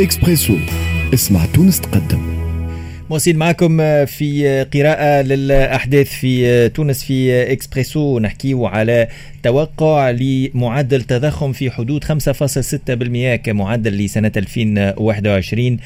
اكسبريسو اسمع تونس تقدم مواصل معكم في قراءة للأحداث في تونس في إكسبريسو. نحكيه على توقع لمعدل تضخم في حدود 5.6% كمعدل لسنة 2021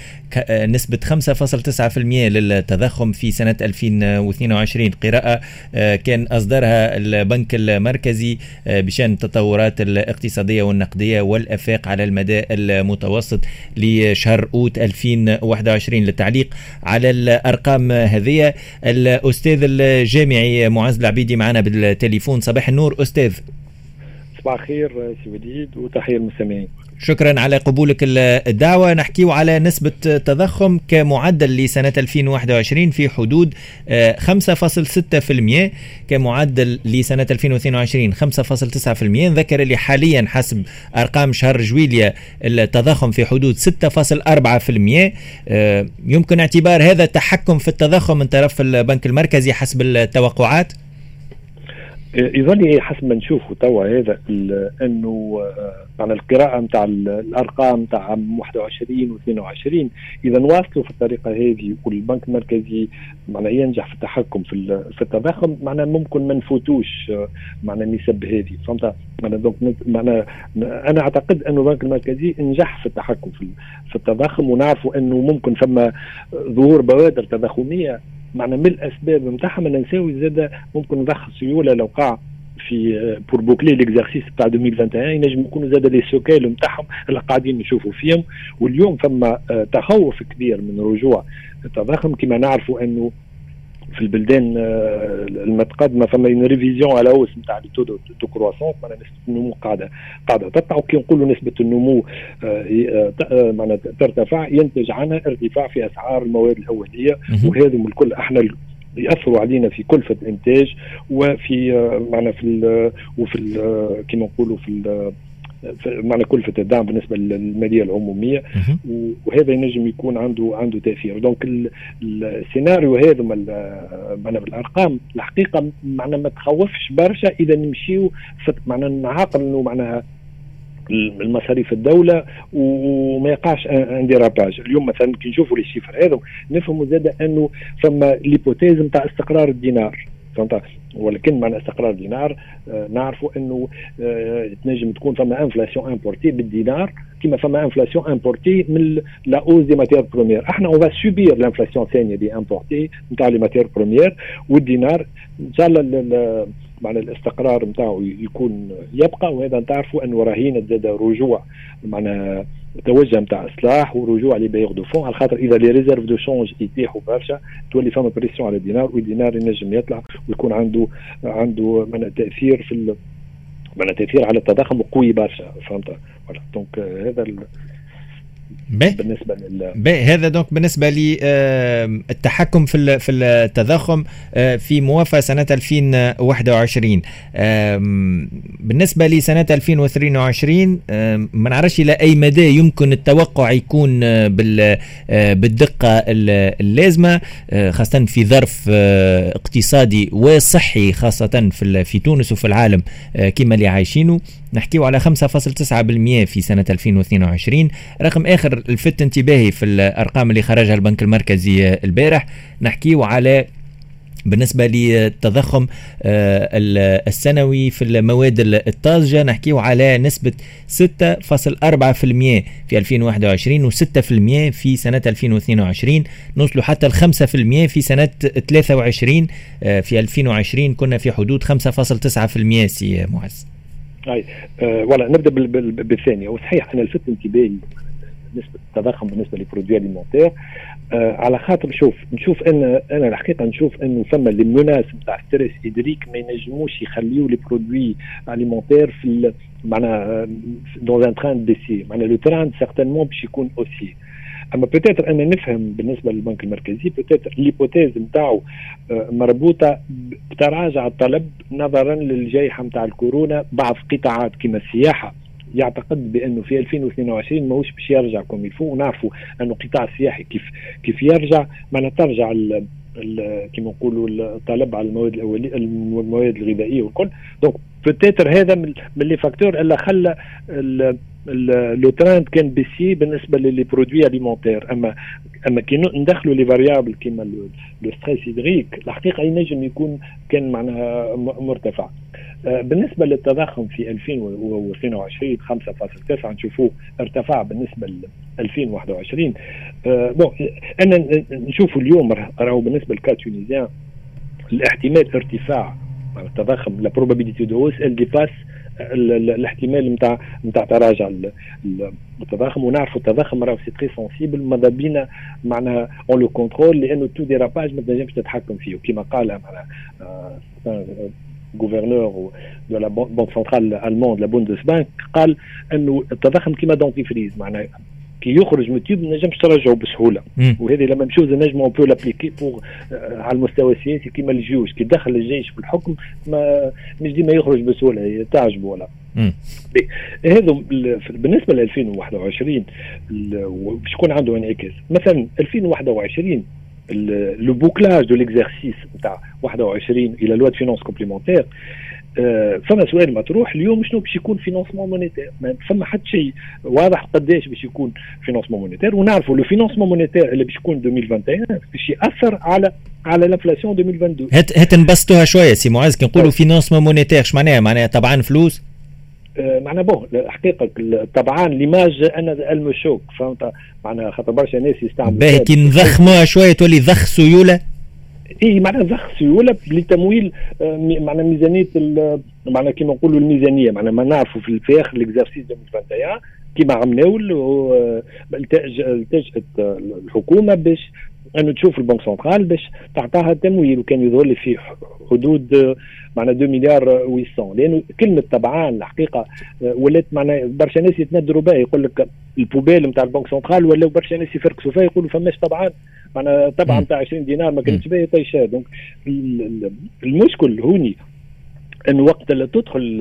نسبة 5.9% للتضخم في سنة 2022 قراءة آه، كان أصدرها البنك المركزي آه، بشأن التطورات الاقتصادية والنقدية والأفاق على المدى المتوسط لشهر أوت 2021 للتعليق على الأرقام هذه. الأستاذ الجامعي معز العبيدي معنا بالتليفون. صباح النور أستاذ. صباح الخير سي وليد وتحية للمستمعين. شكرا على قبولك الدعوة. نحكي على نسبة تضخم كمعدل لسنة 2021 في حدود 5.6% كمعدل لسنة 2022 5.9% ذكر لي حاليا حسب أرقام شهر جويليا التضخم في حدود 6.4% يمكن اعتبار هذا تحكم في التضخم من طرف البنك المركزي حسب التوقعات؟ يظل حسب ما نشوفوا توا هذا إنه معنى القراءة نتاع الأرقام نتاع عام 21 و 22 إذا واصلوا في الطريقة هذه والبنك المركزي معنى ينجح في التحكم في في التضخم معنى ممكن ما نفوتوش معنى النسب هذه فهمت؟ معنى donc معنى أنا أعتقد إنه البنك المركزي نجح في التحكم في في التضخم ونعرفوا إنه ممكن ثم ظهور بوادر تضخمية معنا من الأسباب نتاعها ما ننساوش زاد ممكن نضخ سيولة اللي وقع في pour boucler l'exercice تاع 2021 ينجم يكونوا زاد les séquelles نتاعهم اللي قاعدين نشوفوا فيهم. واليوم ثم تخوف كبير من رجوع التضخم. كما نعرفوا أنه في البلدان آه، المتقدمه فما une révision à la hausse نتاع les taux de croissance معناها نسبة النمو قاعدة قاعدة. تطلع وكي نقولوا نسبة النمو آه، آه، معناها ترتفع ينتج عنها ارتفاع في أسعار المواد الأولية وهذم الكل. إحنا يأثروا علينا في كلفه الانتاج وفي معنا في وفي كما نقولوا في معنى كلفة الدعم بالنسبة للمالية العمومية. وهذا ينجم يكون عنده عنده تأثير. donc السيناريو هذا معنا بالأرقام الحقيقة معنا ما تخوفش برشا إذا نمشيو معنا نعاقل إنه معناها المصاريف الدولة وما يقعش un dérapage اليوم مثلا كي نشوفوا les chiffres هذا نفهموا زاد إنه ثم l'hypothèse نتاع استقرار الدينار. فهمت ولكن مع استقرار الدينار آه نعرفوا إنه آه تنجم تكون فما inflation importée بالدينار كما فما inflation importée من la hausse des matières premières إحنا on subit l'inflation الثانية دي importée نتاع les matières premières والدينار إن شاء الله معنى الاستقرار نتاعو يكون يبقى وهذا تعرفوا انه رهين زاد رجوع معنى توجه نتاع إصلاح ورجوع les bailleurs de fonds على خاطر إذا les réserves de change يطيحوا برشا تولي فما pression على الدينار والدينار ينجم يطلع ويكون عنده عنده من تأثير في من تأثير على التضخم قوي برشا فهمت؟ donc هذا بالنسبة لل. هذا donc بالنسبة للتحكم في في التضخم في موافاه سنة 2021 بالنسبة لسنه 2022 ما نعرفش إلى أي مدى يمكن التوقع يكون بالدقة اللازمة خاصة في ظرف اقتصادي وصحي خاصة في في تونس وفي العالم كما اللي عايشينه. نحكيو على 5.9% في سنة 2022 رقم آخر لفت انتباهي في الأرقام اللي خرجها البنك المركزي البارح. نحكيو على بالنسبة للتضخم آه، السنوي في المواد الطازجة. نحكيه على نسبة 6.4% في 2021 و6% في سنة 2022 نوصلوا حتى ال 5% في سنة 23 آه، في 2020 كنا في حدود 5.9% سي معز اي أه ولا نبدأ بالثانية. وصحيح أنا لفت انتباهي نسبه التضخم بالنسبة لل produits alimentaires. آه على خاطر شوف نشوف ان أنا الحقيقة نشوف أنه ثم les menaces نتاع stress hydrique ما ينجموش يخليوا les produits alimentaires في معناها dans un trend baissier معناها le trend certainement باش يكون haussier أما peut-être أنا نفهم بالنسبة للبنك المركزي peut-être l'hypothèse نتاعو آه، مربوطة بتراجع الطلب نظرا للجائحة نتاع الكورونا بعض قطاعات كما السياحة. يعتقد بأنه في 2022 ماهوش باش يرجع comme il faut ونعرفوا انه القطاع السياحي كيف كيف يرجع. معناتها ترجع كما نقولوا الطلب على المواد الاوليه المواد الغذائية والكل. donc peut-être هذا من les facteurs اللي خلى le trend كان baissier بالنسبة ل les produits alimentaires اما أما كي ندخلوا les variables كيما le stress hydrique الحقيقة ينجم يكون كان معناها مرتفع. آه، بالنسبة للتضخم في 2022 5.9 نشوفوه ارتفع بالنسبة ل 2021 bon أنا نشوفوا اليوم راهو بالنسبة لل cas tunisien الاحتمال ارتفاع التضخم la probabilité de hausse elle dépasse الاحتمال نتاع نتاع تراجع التضخم. ونعرفوا التضخم راهو c'est très sensible ماذا بينا؟ معناها on le contrôle لأنه tout dérapage ما تنجمش تتحكم فيه. وكما قال معناها gouverneur de la banque centrale allemande la Bundesbank قال إنه التضخم كيما dentifrice معناها كي يخرج من ال tube ما نجمش ترجعه بسهولة. وهذه لما نمشيو نجم on peut l'appliquer pour على المستوى السياسي كيما الجيوش. كي دخل الجيش في الحكم ما مش ديما يخرج بسهولة تعجبه ولا. هذا بالنسبة ل 2021 باش يكون عنده انعكاس. مثلا 2021 le bouclage de l'exercice نتاع 21 la loi finance complémentaire فما سؤال مطروح اليوم شنو باش يكون financement monétaire ما فما حتى شيء واضح قداش باش يكون financement monétaire ونعرفوا le financement monétaire اللي باش يكون 2021 باش ياثر على على ال inflation 2022 هات هات نبسطوها شوية سي معاذ. كي نقولوا financement monétaire اش معناها؟ معناها طبعا فلوس؟ آه، معناها bon الحقيقة طبعا l'image أنا elle me choque فهمت؟ معناها خاطر برشا ناس يستعملوا باهي كي نضخموها شوية تولي ضخ سيولة. اي معناها ضخ سيوله لتمويل آه، معناها ميزانية معناها كيما نقولوا الميزانية معناها ما نعرفوا في, في اخر ال exercice 2021 كيما عملناو التجأت الحكومة باش أنه تشوف ال banque centrale باش تعطاها تمويل وكان يظهر لي في حدود معنا 2 مليار 800 لأنه كلمة طبعا الحقيقة ولات معنا برشا ناس يتندروا بها. يقول لك ال poubelle نتاع ال banque centrale ولا برشا ناس يفركسوا فيها يقولوا فماش طبعا. معنا طبعا نتاع 20 دينار ما كانتش باهية طيشه donc المشكل هوني انه وقت اللي تدخل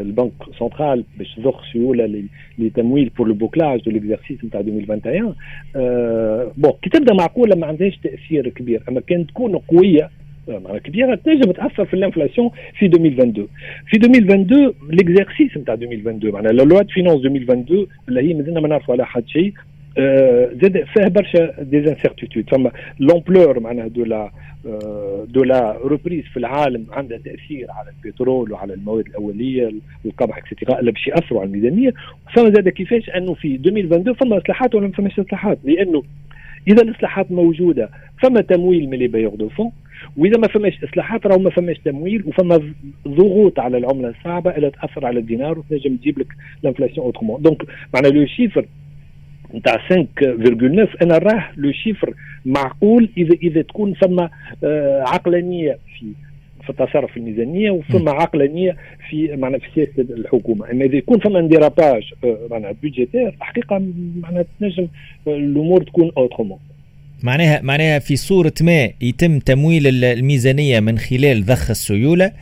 البنك سنترال باش تضخ سيولة لتمويل pour le bouclage de l'exercice نتاع 2021 أه bon كي تبدأ معقولة ما عندهاش تأثير كبير أما كان تكون قوية معناها كبيرة تنجم تأثر في ال inflation في 2022 في 2022 l'exercice نتاع 2022 معناها la loi finance 2022 اللي هي مازلنا ما نعرفوا على حد شيء. زاد فيه برشا d'incertitudes فما l'ampleur معناها de la de la reprise في العالم عندها تاثير على البترول وعلى المواد الاوليه والقمح et cetera اللي باش ياثروا على الميزانيه فما زاد كيفاش انه في 2022 فما اصلاحات ولا ما فماش اصلاحات لأنه اذا الاصلاحات موجوده فما تمويل من les bailleurs de fonds واذا ما فماش اصلاحات راهو ما فماش تمويل وفما ضغوط على العمله الصعبه اللي تاثر على الدينار وتنجم تجيب لك ال inflation autrement donc معنى le chiffre نتاع 5.9 أنا راه le chiffre معقول اذا إذا تكون ثم آه، عقلانية في في التصرف الميزانية وثم عقلانية في معنى في سياسة الحكومة. أما إذا يكون ثم un dérapage آه، معنى budgétaire الحقيقة معنى تنجم الأمور تكون autrement معناها معناها في صورة ما يتم تمويل الميزانية من خلال ضخ السيولة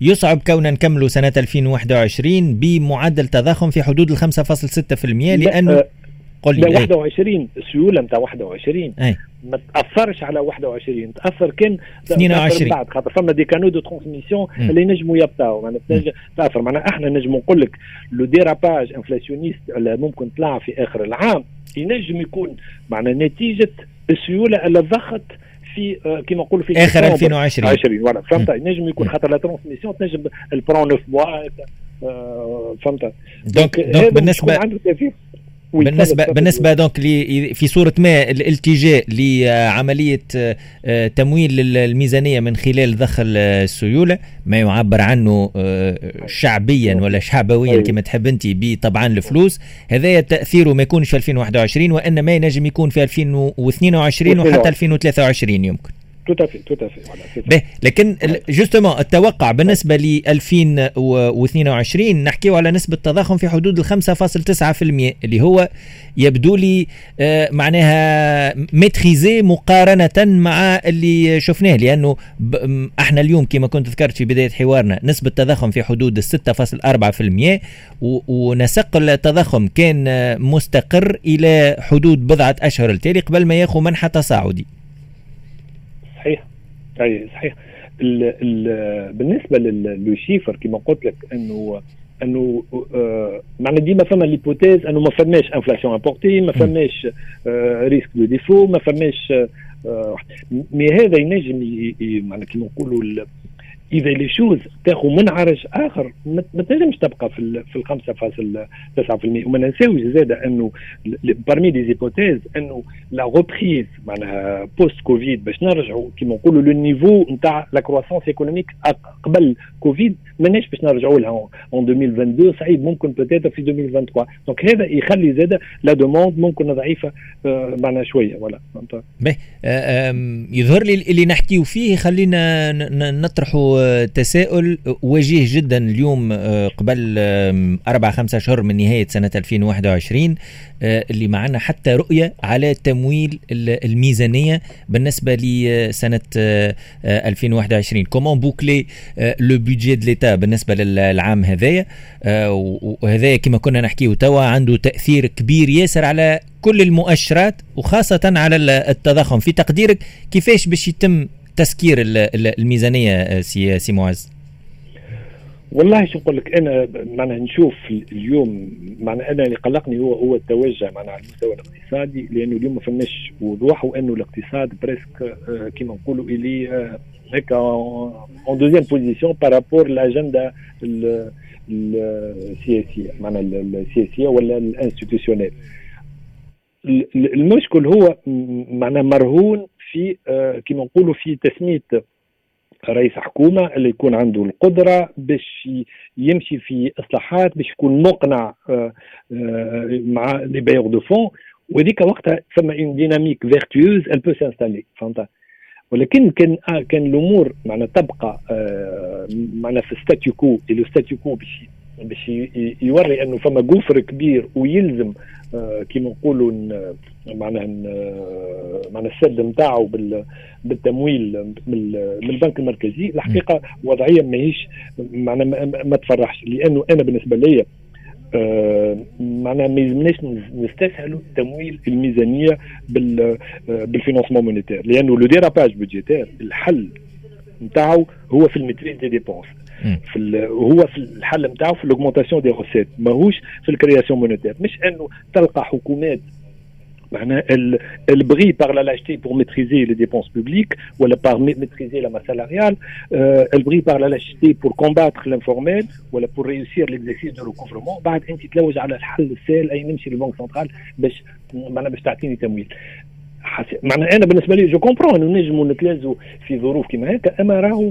يصعب كوننا نكملوا سنة 2021 بمعدل تضخم في حدود ال 5.6% لأنه قل لي 21 السيوله نتاع 21 أي. ما تأثرش على 21 تأثر كان 22 بعد خاطر فما des canaux de transmission اللي نجموا يبطاو معناتها تأثر. معناها إحنا نجموا نقول لك le dérapage inflationniste اللي ممكن طلع في آخر العام ينجم يكون معناها نتيجة السيولة اللي ضخت في آه، كما نقولوا في آخر 2020 20 voilà فهمت؟ ينجم يكون خاطر la transmission تنجم elle prend neuf mois فهمت؟ donc donc بالنسبة بالنسبة بالنسبة donc في صورة ما الالتجاء لعملية آه، تمويل الميزانية من خلال ضخ السيولة ما يعبر عنه آه، شعبيا ولا شعبويا كما تحب أنت بطبعا الفلوس. هذا تأثيره ما يكونش في 2021 وإنما ينجم يكون في 2022 وحتى 2023 يمكن. Tout à لكن justement التوقع بالنسبة ل 2022 نحكيو على نسبة تضخم في حدود ال 5.9% اللي هو يبدو لي آه، معناها ميتريزي مقارنة مع اللي شفناه لأنه أحنا اليوم كما كنت ذكرت في بداية حوارنا نسبة تضخم في حدود 6.4% ونسق التضخم كان مستقر إلى حدود بضعة أشهر التالي قبل ما ياخذ منحى تصاعدي. صحيح. أي صحيح. ال ال بالنسبة للشيفر كما قلت لك أنه أنه آه معنى ديما فما l'hypothèse أنه ما فماش inflation importée ما فماش آه risque de défaut ما فماش آه mais هذا ينجم معنى كيما نقولوا إذا les choses تاخذ منعرج آخر. ما تنجمش تبقى في في ال 5.9% وما ننساوش زاد إنه parmi des hypothèses إنه la reprise معناها post Covid باش نرجعوا كيما نقولوا le niveau نتاع la croissance économique قبل كوفيد ماناش باش نرجعوا لها en 2022 صعيب ممكن peut-être في 2023 donc هذا يخلي زاد la demande ممكن ضعيفة آه، معنا شوية. ولا باهي يظهر لي اللي نحكيو فيه خلينا نطرحوا تساؤل وجيه جدا اليوم آه، قبل أربع خمسة أشهر من نهاية سنة 2021 آه، اللي معنا حتى رؤية على تمويل الميزانية بالنسبة لسنة 2021 comment boucler le budget de l'État بالنسبة للعام هذايا. آه، وهذايا كما كنا نحكيه توا عنده تأثير كبير ياسر على كل المؤشرات وخاصة على التضخم. في تقديرك كيفاش باش يتم تسكير الميزانية آه، سي آه، سي معز؟ والله شو نقول لك أنا معنا نشوف اليوم معنا أنا اللي قلقني هو هو التوجه معنا على المستوى الاقتصادي لأنه اليوم ما فماش وضوح وانه الاقتصاد presque آه، كيما نقولوا إلي هكا en deuxième position par rapport à l'agenda السياسية معنا السياسية ولا ال institutionnel المشكل هو معنا مرهون في آه، كما نقولوا في تسميه رئيس حكومة اللي يكون عنده القدرة باش يمشي في إصلاحات باش يكون مقنع آه، آه، مع les bailleurs de fonds وذيك وقتها ثم une dynamique vertueuse elle peut s'installer فهمت؟ ولكن كان كان الأمور معنا تبقى معنا في statu quo le statu quo باش باش يوري أنه فما gouffre كبير ويلزم آه، كيما نقولوا معناها معناها السد نتاعو بالتمويل من البنك المركزي. الحقيقة وضعية ماهيش معناها ما تفرحش لأنه أنا بالنسبة لي آه معناها ما يلزمناش نستسهلوا تمويل الميزانية بال آه، بال financement monétaire. لأنه le dérapage budgétaire الحل نتاعو هو في ال maîtrise des dépenses في هو في الحل نتاعو في l'augmentation des recettes ماهوش في ال création monétaire مش إنه تلقى حكومات معناها elle brille par lâcheté pour maîtriser les dépenses publiques ولا par maîtriser la masse salariale elle brille par lâcheté pour combattre l'informel ولا pour réussir l'exercice de recouvrement بعد أنت تلوج على الحل السهل أي نمشي لل banque centrale باش معناها باش تعطيني تمويل. معنى أنا بالنسبة لي je comprends إنه نجموا نتلازوا في ظروف كما هكا أما راهو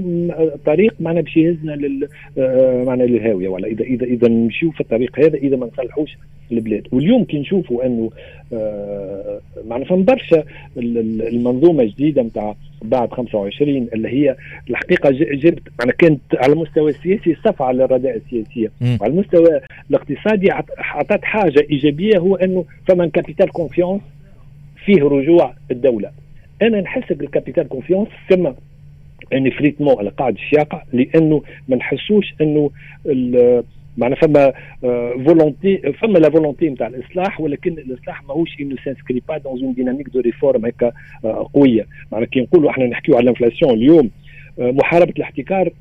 طريق معنا باش يهزنا لل آه، معنا للهاوية ولا إذا إذا إذا نمشيو في الطريق هذا إذا ما نصلحوش البلاد. واليوم كي نشوفوا أنه آه، معنا فما برشا المنظومة الجديدة نتاع بعد 25 اللي هي الحقيقة جبت معنا كانت على المستوى السياسي صفعة للرداء السياسية. وعلى المستوى الاقتصادي أعطت حاجة إيجابية هو أنه فما capital confiance فيه رجوع الدولة. أنا نحس بال capital confiance ثم un effritement على قاعد الشياقة لأنه ما نحسوش أنه معنا فما volonté فما la volonté نتاع الإصلاح ولكن الإصلاح ماهوش انه s'inscrit pas dans une dynamique de réforme هكا آه، قوية. معنا كي نقولوا إحنا نحكيو على ال inflation اليوم آه، محاربة الاحتكار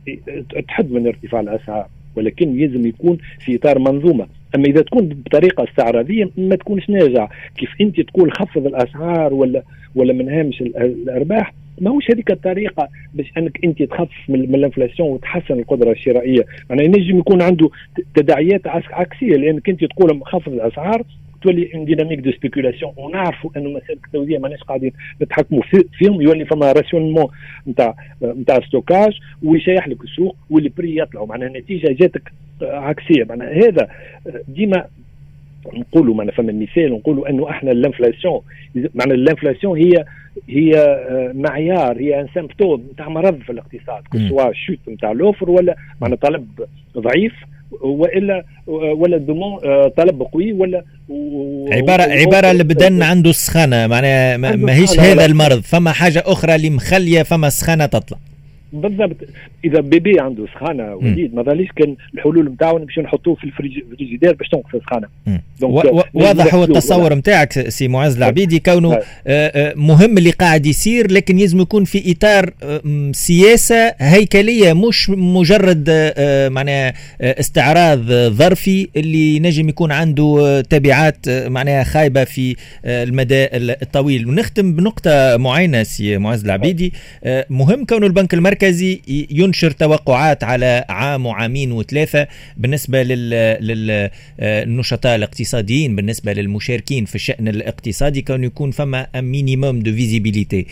تحد من ارتفاع الأسعار. ولكن يلزم يكون في إطار منظومة. أما إذا تكون بطريقة استعراضية ما تكونش ناجع كيف أنت تقول خفض الأسعار ولا ولا من هامش الأرباح؟ ماهوش هذيك الطريقة باش أنك أنت تخفف من, ال inflation وتحسن القدرة الشرائية. معناها ينجم يكون عنده تداعيات عكسية. لأنك أنت تقول خفض الأسعار تولي une dynamique de spéculation ونعرفوا انه مسائل التوزيع ماناش قاعدين نتحكموا فيهم يولي فما rationnement نتاع نتاع stockage ويشيح لك السوق و les prix يطلعوا معناها النتيجه جاتك عكسيه معناها هذا ديما نقولوا معنا فما مثال نقولوا انه إحنا ال inflation معنى ال inflation هي هي معيار هي un symptôme نتاع مرض في الاقتصاد سواء chute نتاع ال offre ولا معنى طلب ضعيف وإلا ولا ال demande آه، طلب قوي ولا عباره عبارة البدن عنده السخانه معناها ماهيش هذا المرض فما حاجة أخرى اللي مخليه فما سخانة تطلع. بالضبط. إذا بيبي عنده سخانة وليد ما ظليش كان الحلول نتاعو نمشي نحطوه في الفريجيدير باش تنقص السخانة. واضح هو التصور نتاعك سي معز العبيدي كونه آه، آه، مهم اللي قاعد يصير لكن لازم يكون في إطار سياسة هيكلية مش مجرد آه، معناها استعراض ظرفي اللي نجم يكون عنده تبعات معناها خايبة في المدى الطويل. ونختم بنقطة معينة سي معز العبيدي. مهم كون البنك المركزي ينشر توقعات على عام وعامين وثلاثة بالنسبة للنشطاء الاقتصاديين بالنسبة للمشاركين في الشأن الاقتصادي كون يكون فما minimum de visibilité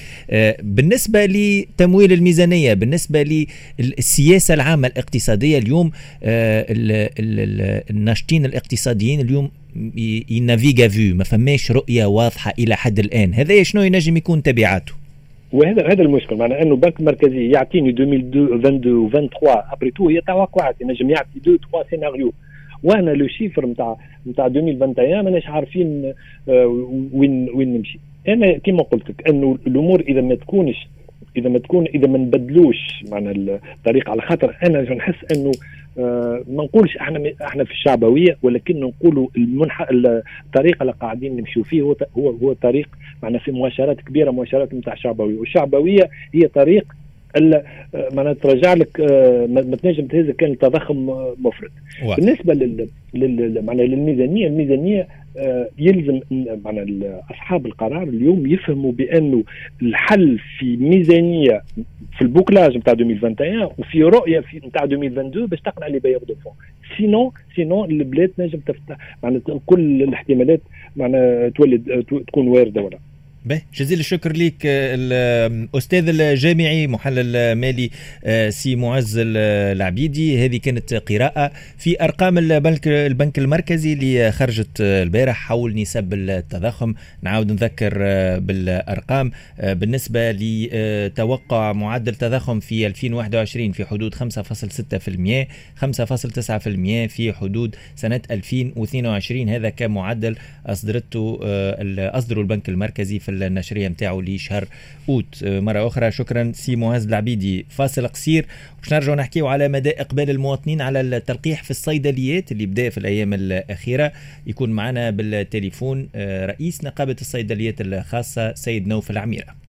بالنسبة لتمويل الميزانية بالنسبة للسياسة العامة الاقتصادية اليوم آه، الناشطين الاقتصاديين اليوم naviguent à vue ما فماش رؤية واضحة إلى حد الآن. هذا شنو ينجم يكون تبعاته؟ وهذا هذا المشكل. معناه أنه البنك المركزي يعطيني 2022 و 23 après tout هي توقعات. ينجم يعطي deux trois scénarios وأنا le chiffre نتاع نتاع 2021 ماناش عارفين آه، وين وين نمشي. أنا كما قلت لك أنه الأمور إذا ما تكونش إذا ما تكون إذا ما نبدلوش معنى الطريقة على خاطر أنا نحس أنه ما نقولش إحنا إحنا في الشعبوية ولكن نقولوا المنح الطريقة اللي قاعدين نمشيو فيه هو هو هو طريق معنا في مؤشرات كبيرة مؤشرات نتاع الشعبويه والشعبوية هي طريق الا آه، معناها ترجع لك آه، ما تنجم تهز كان التضخم آه، مفرط. بالنسبة لل, لل... معناها للميزانية الميزانية يلزم معناها أصحاب القرار اليوم يفهموا بأنه الحل في ميزانية في ال bouclage نتاع 2021 وفي رؤية في نتاع 2022 باش تقنع les bailleurs de fonds sinon sinon البلاد تنجم تفتح معناها كل الاحتمالات معناها تولد تكون واردة ولا. به. جزيل الشكر لك الاستاذ الجامعي محلل مالي آه، سي معز العبيدي. هذه كانت قراءة في أرقام البنك البنك المركزي اللي خرجت البارح حول نسب التضخم. نعاود نذكر آه، بالأرقام آه، بالنسبة لتوقع معدل تضخم في 2021 في حدود 5.6% 5.9% في حدود سنة 2022 هذا كمعدل أصدرته أصدره البنك المركزي في النشرية نتاعو لشهر أوت. آه، مرة أخرى شكرا سي معز العبيدي فاصل قصير. باش نرجعوا نحكيو على مدى إقبال المواطنين على التلقيح في الصيدليات اللي بدأ في الأيام الأخيرة. يكون معنا بالتليفون آه، رئيس نقابة الصيدليات الخاصة سيد نوف العميرة.